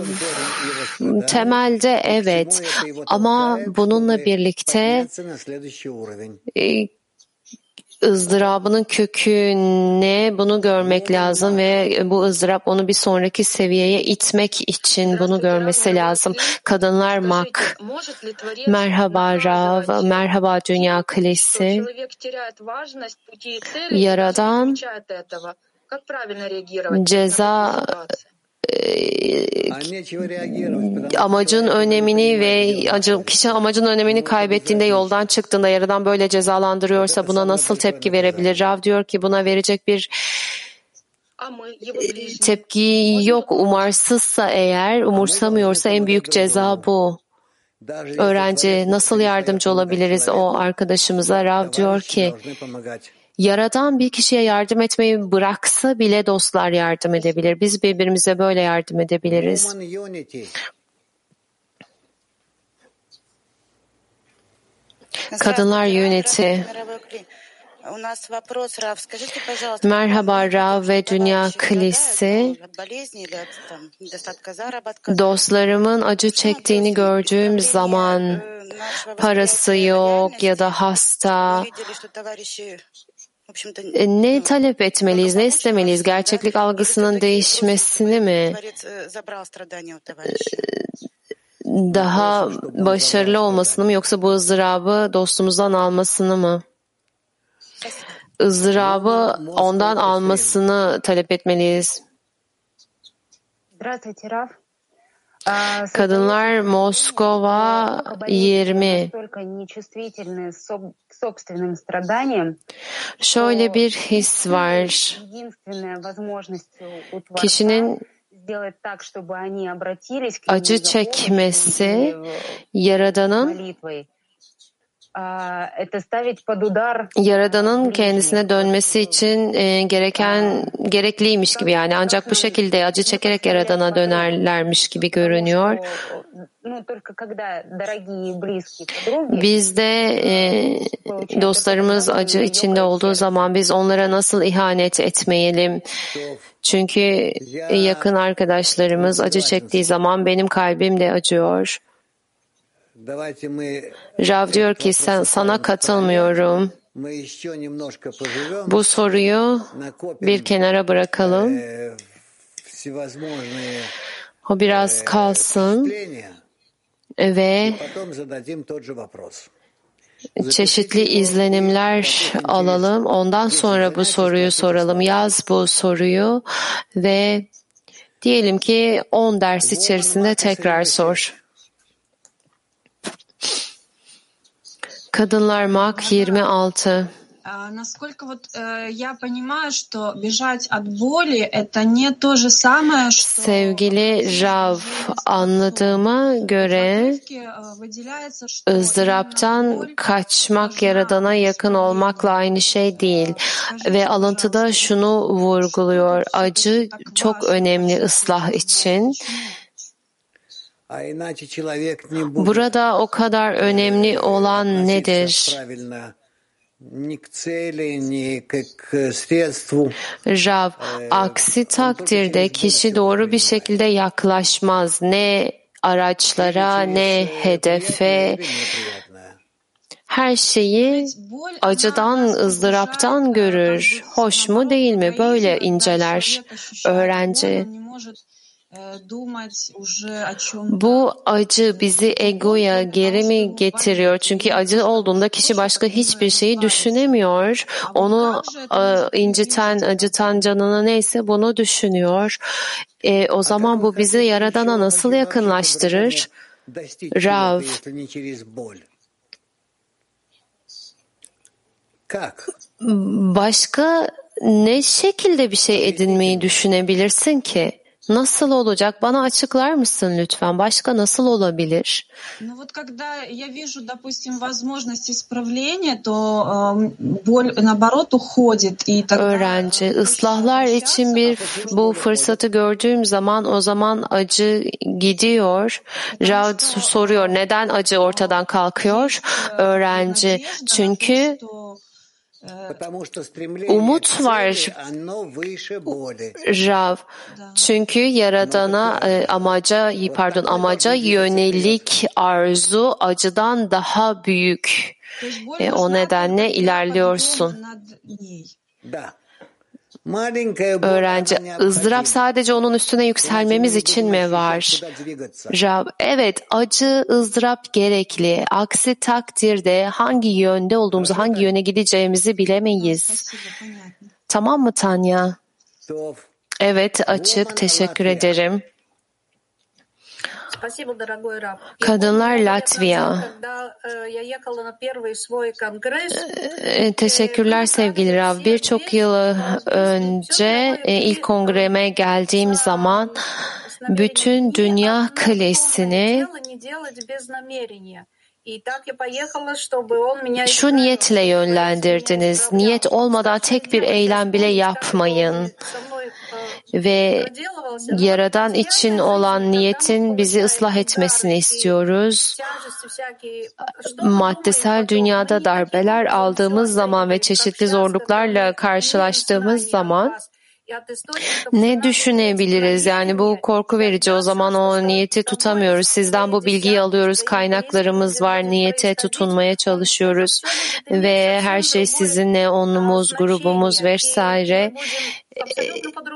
temelde evet. ama bununla birlikte ızdırabının köküne bunu görmek lazım ve bu ızdırap onu bir sonraki seviyeye itmek için bunu görmesi lazım. Kadınlar mak. Merhaba Rav, merhaba Dünya Kalesi. Yaradan ceza amacın önemini ve kişi amacın önemini kaybettiğinde yoldan çıktığında yaradan böyle cezalandırıyorsa buna nasıl tepki verebilir? Rav diyor ki buna verecek bir tepki yok. Umarsızsa eğer, umursamıyorsa en büyük ceza bu. Öğrenci nasıl yardımcı olabiliriz o arkadaşımıza? Rav diyor ki Yaradan bir kişiye yardım etmeyi bıraksa bile dostlar yardım edebilir. Biz birbirimize böyle yardım edebiliriz. Kadınlar yöneti. Merhaba Rav ve Dünya Kilisi. Dostlarımın acı çektiğini gördüğüm zaman parası yok ya da hasta ne talep etmeliyiz, ne istemeliyiz? Gerçeklik algısının değişmesini mi? Daha başarılı olmasını mı yoksa bu ızdırabı dostumuzdan almasını mı? ızdırabı ondan almasını talep etmeliyiz. Здравствуйте, Раф. Kadınlar Moskova 20. Şöyle bir his var. Kişinin acı çekmesi Yaradan'ın Yaradan'ın kendisine dönmesi için e, gereken gerekliymiş gibi yani ancak bu şekilde acı çekerek Yaradan'a dönerlermiş gibi görünüyor. Biz de e, dostlarımız acı içinde olduğu zaman biz onlara nasıl ihanet etmeyelim? Çünkü yakın arkadaşlarımız acı çektiği zaman benim kalbim de acıyor. Rav diyor ki sen sana katılmıyorum. Bu soruyu bir kenara bırakalım. O biraz kalsın ve çeşitli izlenimler alalım. Ondan sonra bu soruyu soralım. Yaz bu soruyu ve diyelim ki 10 ders içerisinde tekrar sor. Kadınlar Mak 26 А, Насколько вот э, я понимаю, что бежать от боли это не то же самое, что Sevgili Rav, anladığıma göre э, выделяется, что ızdıraptan kaçmak Yaradan'a yakın olmakla aynı şey değil. Ve alıntıda şunu vurguluyor. Acı çok önemli ıslah için. Burada o kadar önemli olan nedir? Rav, aksi takdirde kişi doğru bir şekilde yaklaşmaz. Ne araçlara, ne hedefe, her şeyi acıdan, ızdıraptan görür. Hoş mu değil mi? Böyle inceler öğrenci. Bu acı bizi egoya geri mi getiriyor? Çünkü acı olduğunda kişi başka hiçbir şeyi düşünemiyor. Onu e, inciten, acıtan canına neyse bunu düşünüyor. E, o zaman bu bizi Yaradan'a nasıl yakınlaştırır? Rav. Başka ne şekilde bir şey edinmeyi düşünebilirsin ki? Nasıl olacak? Bana açıklar mısın lütfen? Başka nasıl olabilir? Ну вот когда я вижу, допустим, возможность исправления, то э, боль наоборот уходит и тогда Öğrenci, ıslahlar için bir bu fırsatı gördüğüm zaman o zaman acı gidiyor. Rav soruyor neden acı ortadan kalkıyor? Öğrenci, çünkü Потому что стремление Umut var Rav. Çünkü yaradana e, amaca pardon amaca yönelik arzu acıdan daha büyük. E, o nedenle ilerliyorsun. Öğrenci, ızdırap sadece onun üstüne yükselmemiz için mi var? Rab, evet, acı, ızdırap gerekli. Aksi takdirde hangi yönde olduğumuzu, hangi yöne gideceğimizi bilemeyiz. Tamam mı Tanya? Evet, açık. Teşekkür ederim. Kadınlar Latviya. Ee, teşekkürler sevgili Rav. Birçok yıl e, önce e, ilk kongreme geldiğim zaman bütün dünya kalesini şu niyetle yönlendirdiniz. Niyet olmadan tek bir eylem bile yapmayın. Ve Yaradan için olan niyetin bizi ıslah etmesini istiyoruz. Maddesel dünyada darbeler aldığımız zaman ve çeşitli zorluklarla karşılaştığımız zaman ne düşünebiliriz? Yani bu korku verici. O zaman o niyeti tutamıyoruz. Sizden bu bilgiyi alıyoruz. Kaynaklarımız var. Niyete tutunmaya çalışıyoruz. Ve her şey sizinle onumuz, grubumuz vesaire.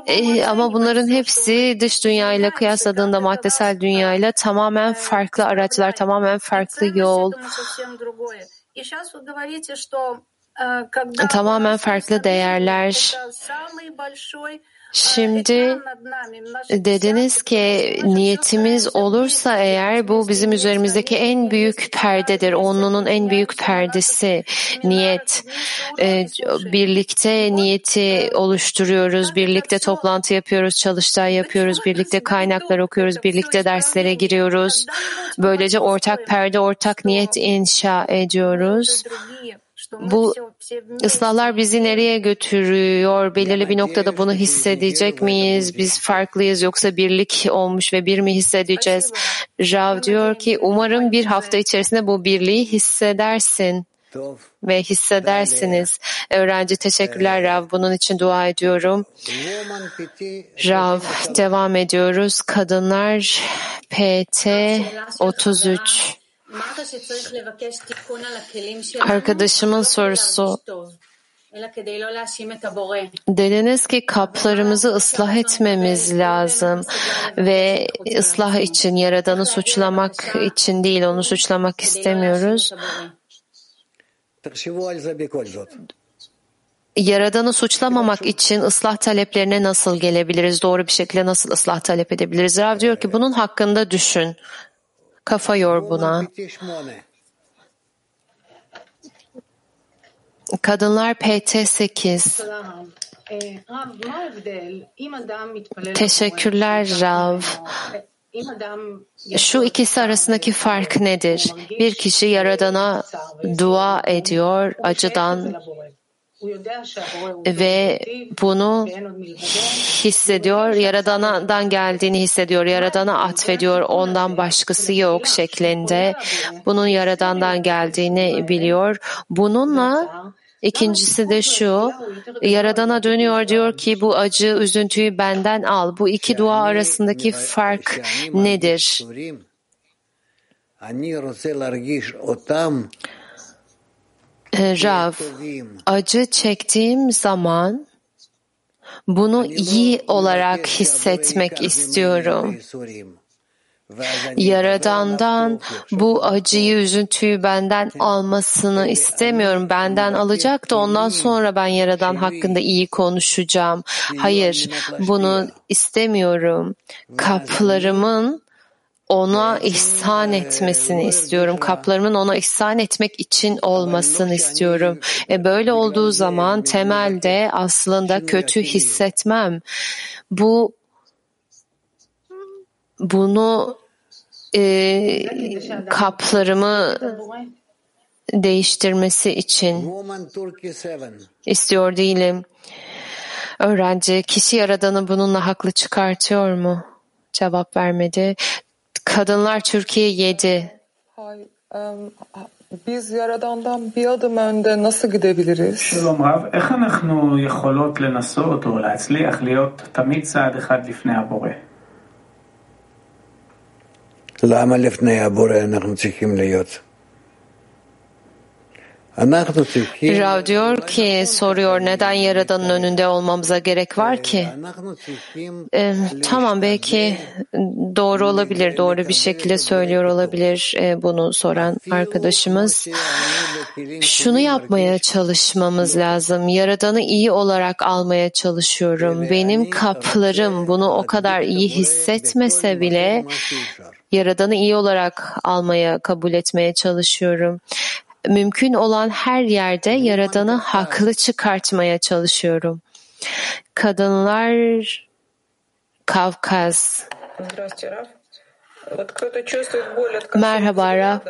E, ama bunların hepsi dış dünyayla kıyasladığında maddesel dünyayla tamamen farklı araçlar, tamamen farklı yol. совсем другое. И сейчас вы говорите, что э, когда tamamen farklı değerler. Şimdi dediniz ki niyetimiz olursa eğer bu bizim üzerimizdeki en büyük perdedir. Onunun en büyük perdesi niyet. Ee, birlikte niyeti oluşturuyoruz, birlikte toplantı yapıyoruz, çalıştay yapıyoruz, birlikte kaynaklar okuyoruz, birlikte derslere giriyoruz. Böylece ortak perde, ortak niyet inşa ediyoruz. Bu ıslahlar bizi nereye götürüyor? Belirli bir noktada bunu hissedecek miyiz? Biz farklıyız yoksa birlik olmuş ve bir mi hissedeceğiz? Rav diyor ki umarım bir hafta içerisinde bu birliği hissedersin ve hissedersiniz. Öğrenci teşekkürler Rav. Bunun için dua ediyorum. Rav devam ediyoruz. Kadınlar PT 33 Arkadaşımın sorusu. Dediniz ki kaplarımızı ıslah etmemiz lazım ve ıslah için Yaradan'ı suçlamak için değil onu suçlamak istemiyoruz. Yaradan'ı suçlamamak için ıslah taleplerine nasıl gelebiliriz? Doğru bir şekilde nasıl ıslah talep edebiliriz? Rav diyor ki bunun hakkında düşün. Kafa yor buna. Kadınlar PT 8 Teşekkürler Rav. Şu ikisi arasındaki fark nedir? Bir kişi Yaradan'a dua ediyor acıdan ve bunu hissediyor, Yaradan'dan geldiğini hissediyor, Yaradan'a atfediyor, ondan başkası yok şeklinde. Bunun Yaradan'dan geldiğini biliyor. Bununla İkincisi de şu, Yaradan'a dönüyor diyor ki bu acı, üzüntüyü benden al. Bu iki dua arasındaki fark nedir? Rav, acı çektiğim zaman bunu iyi olarak hissetmek istiyorum. Yaradan'dan bu acıyı, üzüntüyü benden almasını istemiyorum. Benden alacak da ondan sonra ben Yaradan hakkında iyi konuşacağım. Hayır, bunu istemiyorum. Kaplarımın ona ihsan etmesini istiyorum. Kaplarımın ona ihsan etmek için olmasını istiyorum. E böyle olduğu zaman temelde aslında kötü hissetmem. Bu bunu e, kaplarımı değiştirmesi için istiyor değilim. Öğrenci kişi yaradanı bununla haklı çıkartıyor mu? Cevap vermedi. Kadınlar Türkiye 7. Biz Yaradan'dan bir adım önde nasıl gidebiliriz? שלום רב, איך אנחנו יכולות לנסות או להצליח להיות תמיד צעד אחד לפני הבורא? למה לפני הבורא אנחנו צריכים להיות? Rav diyor ki soruyor neden Yaradan'ın önünde olmamıza gerek var ki? Ee, tamam belki doğru olabilir, doğru bir şekilde söylüyor olabilir e, bunu soran arkadaşımız. Şunu yapmaya çalışmamız lazım. Yaradan'ı iyi olarak almaya çalışıyorum. Benim kaplarım bunu o kadar iyi hissetmese bile Yaradan'ı iyi olarak almaya, kabul etmeye çalışıyorum mümkün olan her yerde Yaradan'ı haklı çıkartmaya çalışıyorum. Kadınlar Kavkaz. Merhaba Raf.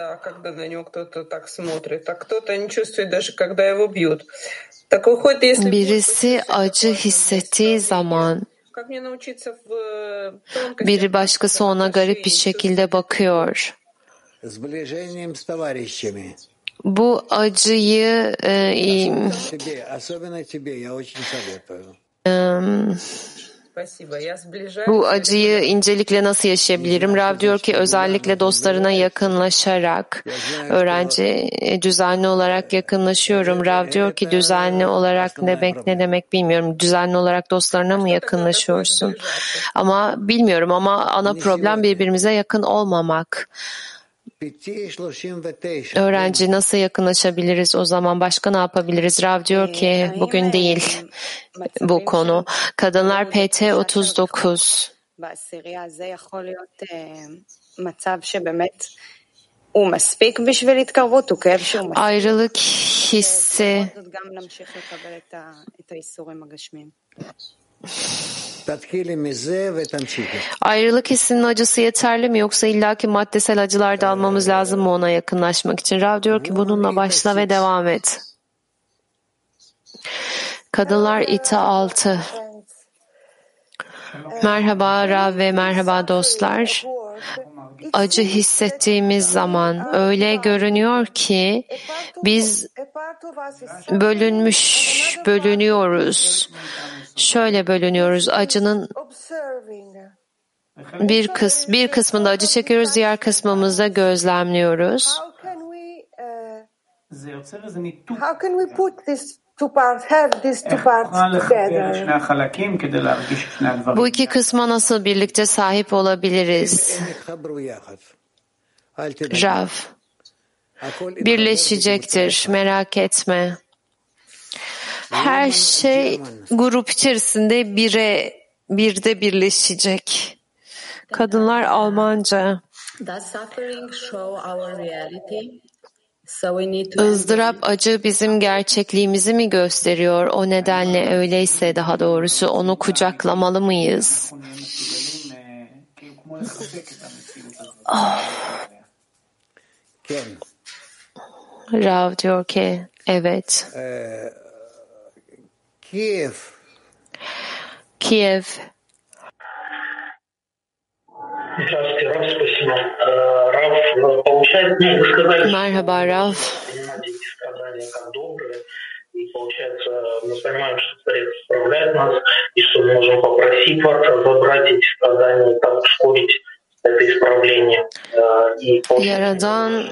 Birisi acı hissettiği zaman biri başkası ona garip bir şekilde bakıyor. Bu acıyı e, e, bu acıyı incelikle nasıl yaşayabilirim? Rav diyor ki özellikle dostlarına yakınlaşarak öğrenci e, düzenli olarak yakınlaşıyorum. Rav diyor ki düzenli olarak ne demek ne demek bilmiyorum. Düzenli olarak dostlarına mı yakınlaşıyorsun? Ama bilmiyorum ama ana problem birbirimize yakın olmamak. Öğrenci nasıl yakınlaşabiliriz o zaman başka ne yapabiliriz? Rav diyor ki bugün değil bu konu. Kadınlar PT 39. Ayrılık hissi Ayrılık hissinin acısı yeterli mi yoksa illaki maddesel acılar da almamız lazım mı ona yakınlaşmak için? Rav diyor ki bununla başla ve devam et. Kadınlar ita 6. Merhaba Rav ve merhaba dostlar acı hissettiğimiz zaman öyle görünüyor ki biz bölünmüş, bölünüyoruz. Şöyle bölünüyoruz. Acının bir kıs bir kısmında acı çekiyoruz, diğer kısmımızda gözlemliyoruz. How can we uh, put this bu iki kısma nasıl birlikte sahip olabiliriz? Rav, birleşecektir, merak etme. Her şey grup içerisinde bire, birde birleşecek. Kadınlar Almanca. Does suffering show our reality? ızdırap, acı bizim gerçekliğimizi mi gösteriyor? O nedenle öyleyse daha doğrusu onu kucaklamalı mıyız? Oh. Rav diyor ki evet. Kiev. Kiev Здравствуйте, Раф, спасибо. Э, Раф, э, получается, ну, вы сказали, понимать эти страдания как добрые, и получается, мы понимаем, что Творец исправляет нас, и что мы можем попросить Творца забрать эти страдания и так ускорить это исправление. Э, И Yaradan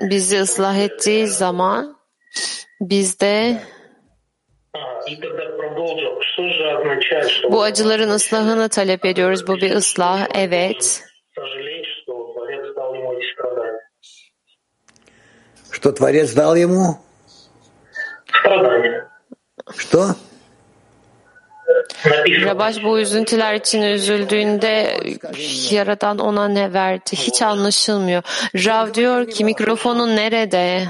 bizi ıslah ettiği zaman biz de bu acıların ıslahını talep ediyoruz. Bu bir ıslah, evet. сожалеть, что Творец дал ему эти страдания? что Творец дал ему? Страдания. Что? Rabaş bu üzüntüler için üzüldüğünde Yaradan ona ne verdi? Hiç anlaşılmıyor. Rav diyor ki mikrofonun nerede?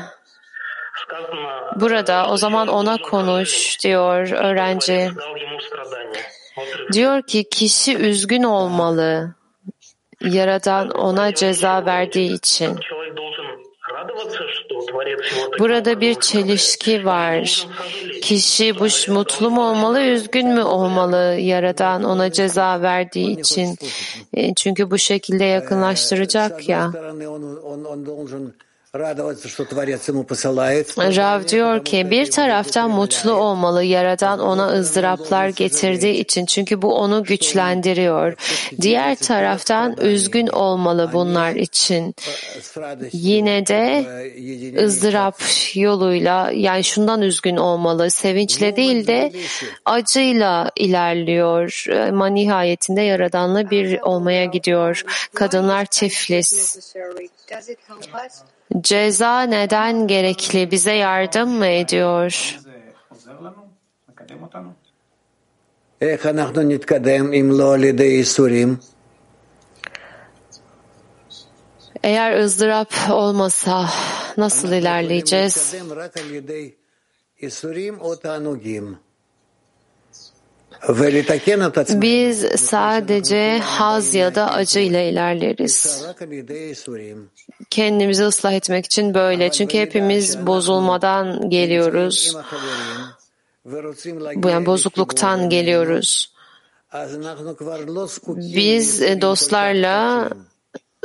Burada o zaman ona konuş diyor öğrenci. Diyor ki kişi üzgün olmalı. Yaradan ona ceza verdiği için. Burada bir çelişki var. Kişi bu mutlu mu olmalı, üzgün mü olmalı Yaradan ona ceza verdiği için? E, çünkü bu şekilde yakınlaştıracak ya. Rav diyor ki bir taraftan mutlu olmalı Yaradan ona ızdıraplar getirdiği için çünkü bu onu güçlendiriyor. Diğer taraftan üzgün olmalı bunlar için. Yine de ızdırap yoluyla yani şundan üzgün olmalı. Sevinçle değil de acıyla ilerliyor. Ama nihayetinde Yaradan'la bir olmaya gidiyor. Kadınlar Tiflis. Ceza neden gerekli? Bize yardım mı ediyor? Eğer ızdırap olmasa nasıl ilerleyeceğiz? Biz sadece haz ya da acıyla ilerleriz. Kendimizi ıslah etmek için böyle. Çünkü hepimiz bozulmadan geliyoruz. Bu Yani bozukluktan geliyoruz. Biz dostlarla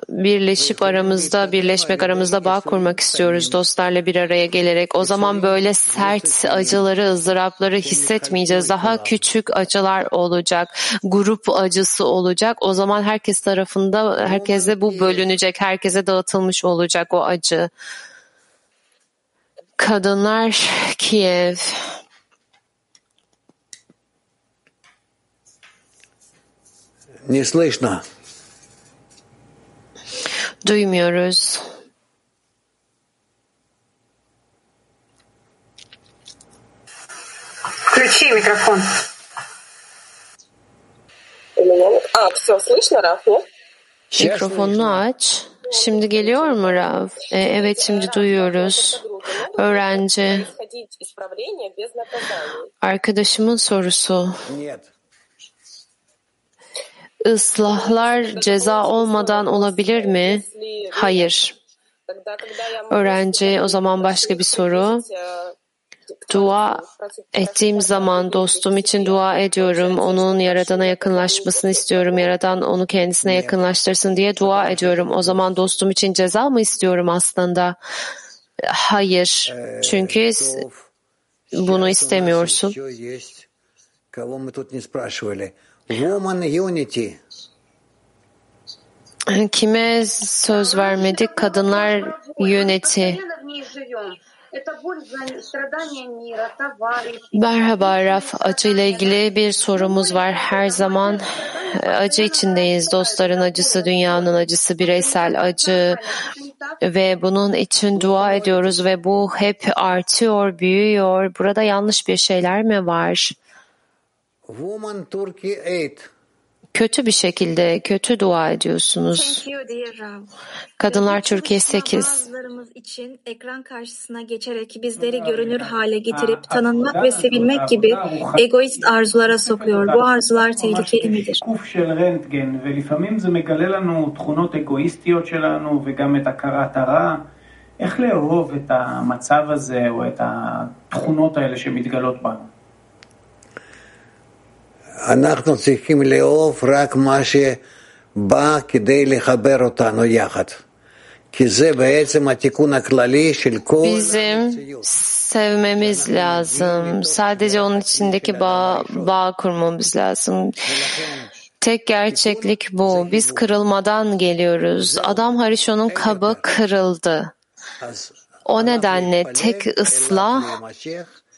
birleşip aramızda, birleşmek aramızda bağ kurmak istiyoruz dostlarla bir araya gelerek. O zaman böyle sert acıları, ızdırapları hissetmeyeceğiz. Daha küçük acılar olacak. Grup acısı olacak. O zaman herkes tarafında, herkese bu bölünecek. Herkese dağıtılmış olacak o acı. Kadınlar Kiev. Не слышно. Duymuyoruz. Включи микрофон. У меня... А, все, слышно, Раф, нет? Mikrofonunu aç. Şimdi geliyor mu Rav? E, evet şimdi duyuyoruz. Öğrenci. Происходить исправление без наказаний. Arkadaşımın sorusu. Islahlar ceza olmadan olabilir mi? Hayır. Öğrenci o zaman başka bir soru. Dua ettiğim zaman dostum için dua ediyorum. Onun Yaradan'a yakınlaşmasını istiyorum. Yaradan onu kendisine yakınlaştırsın diye dua ediyorum. O zaman dostum için ceza mı istiyorum aslında? Hayır. Çünkü bunu istemiyorsun. Kime söz vermedik? Kadınlar yöneti. Merhaba Raf. Acı ile ilgili bir sorumuz var. Her zaman e, acı içindeyiz. Dostların acısı, dünyanın acısı, bireysel acı ve bunun için dua ediyoruz ve bu hep artıyor, büyüyor. Burada yanlış bir şeyler mi var? Woman Turkey 8. Kötü bir şekilde kötü dua ediyorsunuz. Kadınlar Türkiye 8. Bazılarımız için ekran karşısına geçerek bizleri görünür hale getirip tanınmak ve sevilmek gibi egoist arzulara sokuyor. Bu arzular tehlikeli midir? שיקוף של רנטגן, ולפעמים זה מגלה לנו תכונות אגואיסטיות שלנו וגם את הכרת הרע. איך לאהוב את המצב הזה או את התכונות האלה שמתגלות בנו? אנחנו צריכים לאהוב רק מה שבא כדי לחבר אותנו יחד. כי זה בעצם התיקון הכללי של כל... Bizim sevmemiz lazım. Sadece onun içindeki bağ, bağ kurmamız lazım. Tek gerçeklik bu. Biz kırılmadan geliyoruz. Adam Harishon'un kabı kırıldı. O nedenle tek ıslah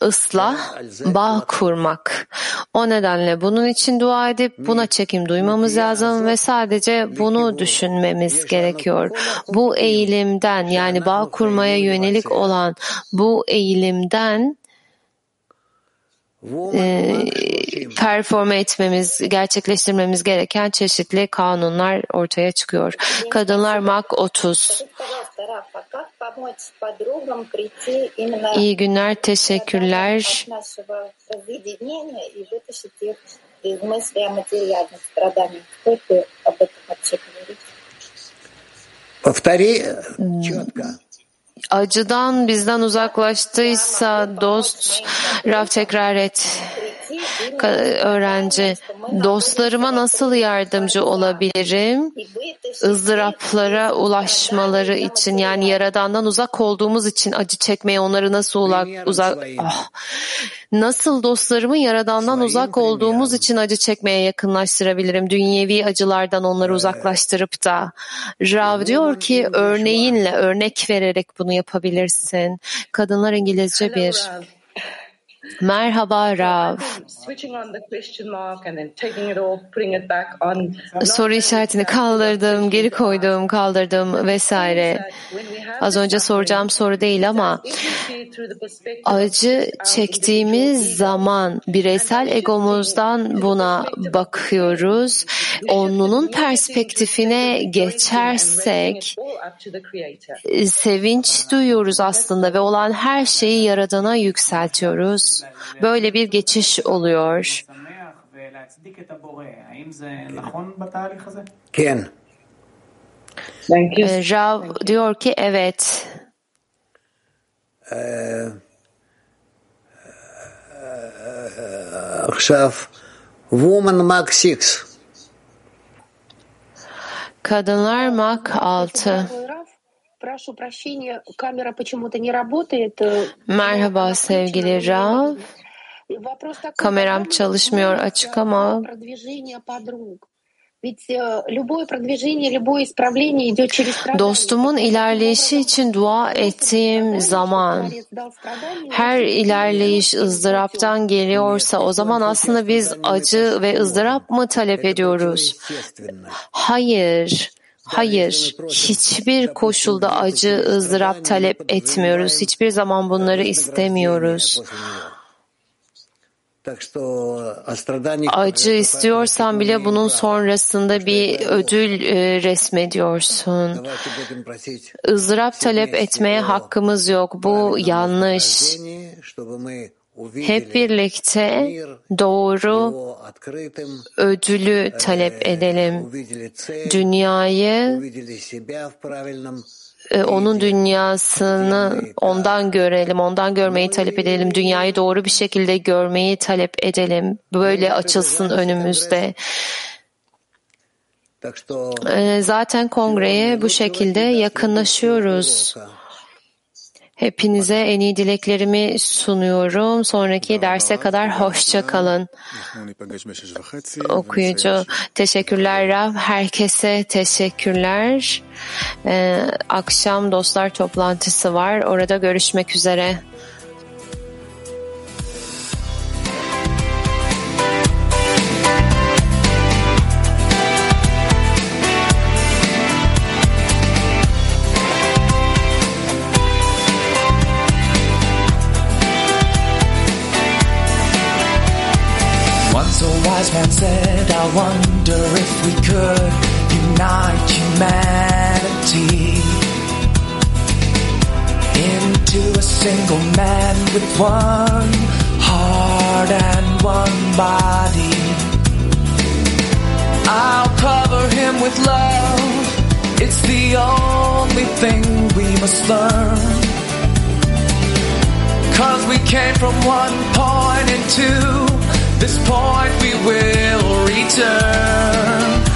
ıslah, bağ kurmak. O nedenle bunun için dua edip buna çekim duymamız lazım ve sadece bunu düşünmemiz gerekiyor. Bu eğilimden yani bağ kurmaya yönelik olan bu eğilimden e, performe etmemiz, gerçekleştirmemiz gereken çeşitli kanunlar ortaya çıkıyor. Kadınlar Mak 30. İyi günler, teşekkürler. Повтори четко. Acıdan bizden uzaklaştıysa dost, Raf tekrar et. Öğrenci, dostlarıma nasıl yardımcı olabilirim? ızdıraplara ulaşmaları için yani Yaradan'dan uzak olduğumuz için acı çekmeye onları nasıl uzak, uzak oh. nasıl dostlarımı Yaradan'dan uzak olduğumuz için acı çekmeye yakınlaştırabilirim? Dünyevi acılardan onları uzaklaştırıp da Rav diyor ki örneğinle örnek vererek bunu yapabilirsin. Kadınlar İngilizce bir. Merhaba Rav. Soru işaretini kaldırdım, geri koydum, kaldırdım vesaire. Az önce soracağım soru değil ama acı çektiğimiz zaman bireysel egomuzdan buna bakıyoruz. Onunun perspektifine geçersek sevinç duyuyoruz aslında ve olan her şeyi Yaradan'a yükseltiyoruz. Böyle bir geçiş oluyor. Ken. Ee, Rav diyor ki evet. Ee, ee, Akşam Woman Mark 6. Kadınlar Mark 6. Merhaba sevgili Rav. Kameram çalışmıyor açık ama Dostumun ilerleyişi için dua ettiğim zaman. her ilerleyiş ızdıraptan geliyorsa o zaman aslında biz acı ve ızdırap mı talep ediyoruz? Hayır. Hayır, hiçbir koşulda acı, ızdırap talep etmiyoruz. Hiçbir zaman bunları istemiyoruz. Acı istiyorsan bile bunun sonrasında bir ödül e, resmediyorsun. Izdırap talep etmeye hakkımız yok. Bu yanlış. Hep birlikte doğru ödülü talep edelim. Dünyayı e, onun dünyasını ondan görelim, ondan görmeyi talep edelim. Dünyayı doğru bir şekilde görmeyi talep edelim. Böyle açılsın önümüzde. E, zaten kongreye bu şekilde yakınlaşıyoruz. Hepinize en iyi dileklerimi sunuyorum. Sonraki derse kadar hoşça kalın. Okuyucu, teşekkürler Rab. Herkese teşekkürler. Ee, akşam dostlar toplantısı var. Orada görüşmek üzere. Man said, I wonder if we could unite humanity into a single man with one heart and one body. I'll cover him with love. It's the only thing we must learn. Cause we came from one point into this point we will return.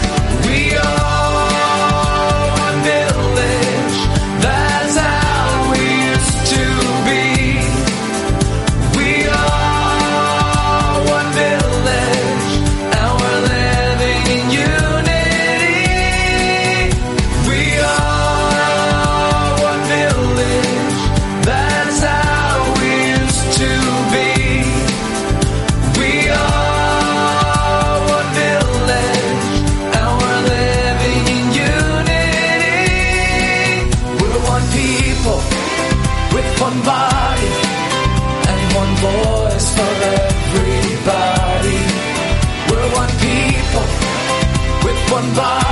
somebody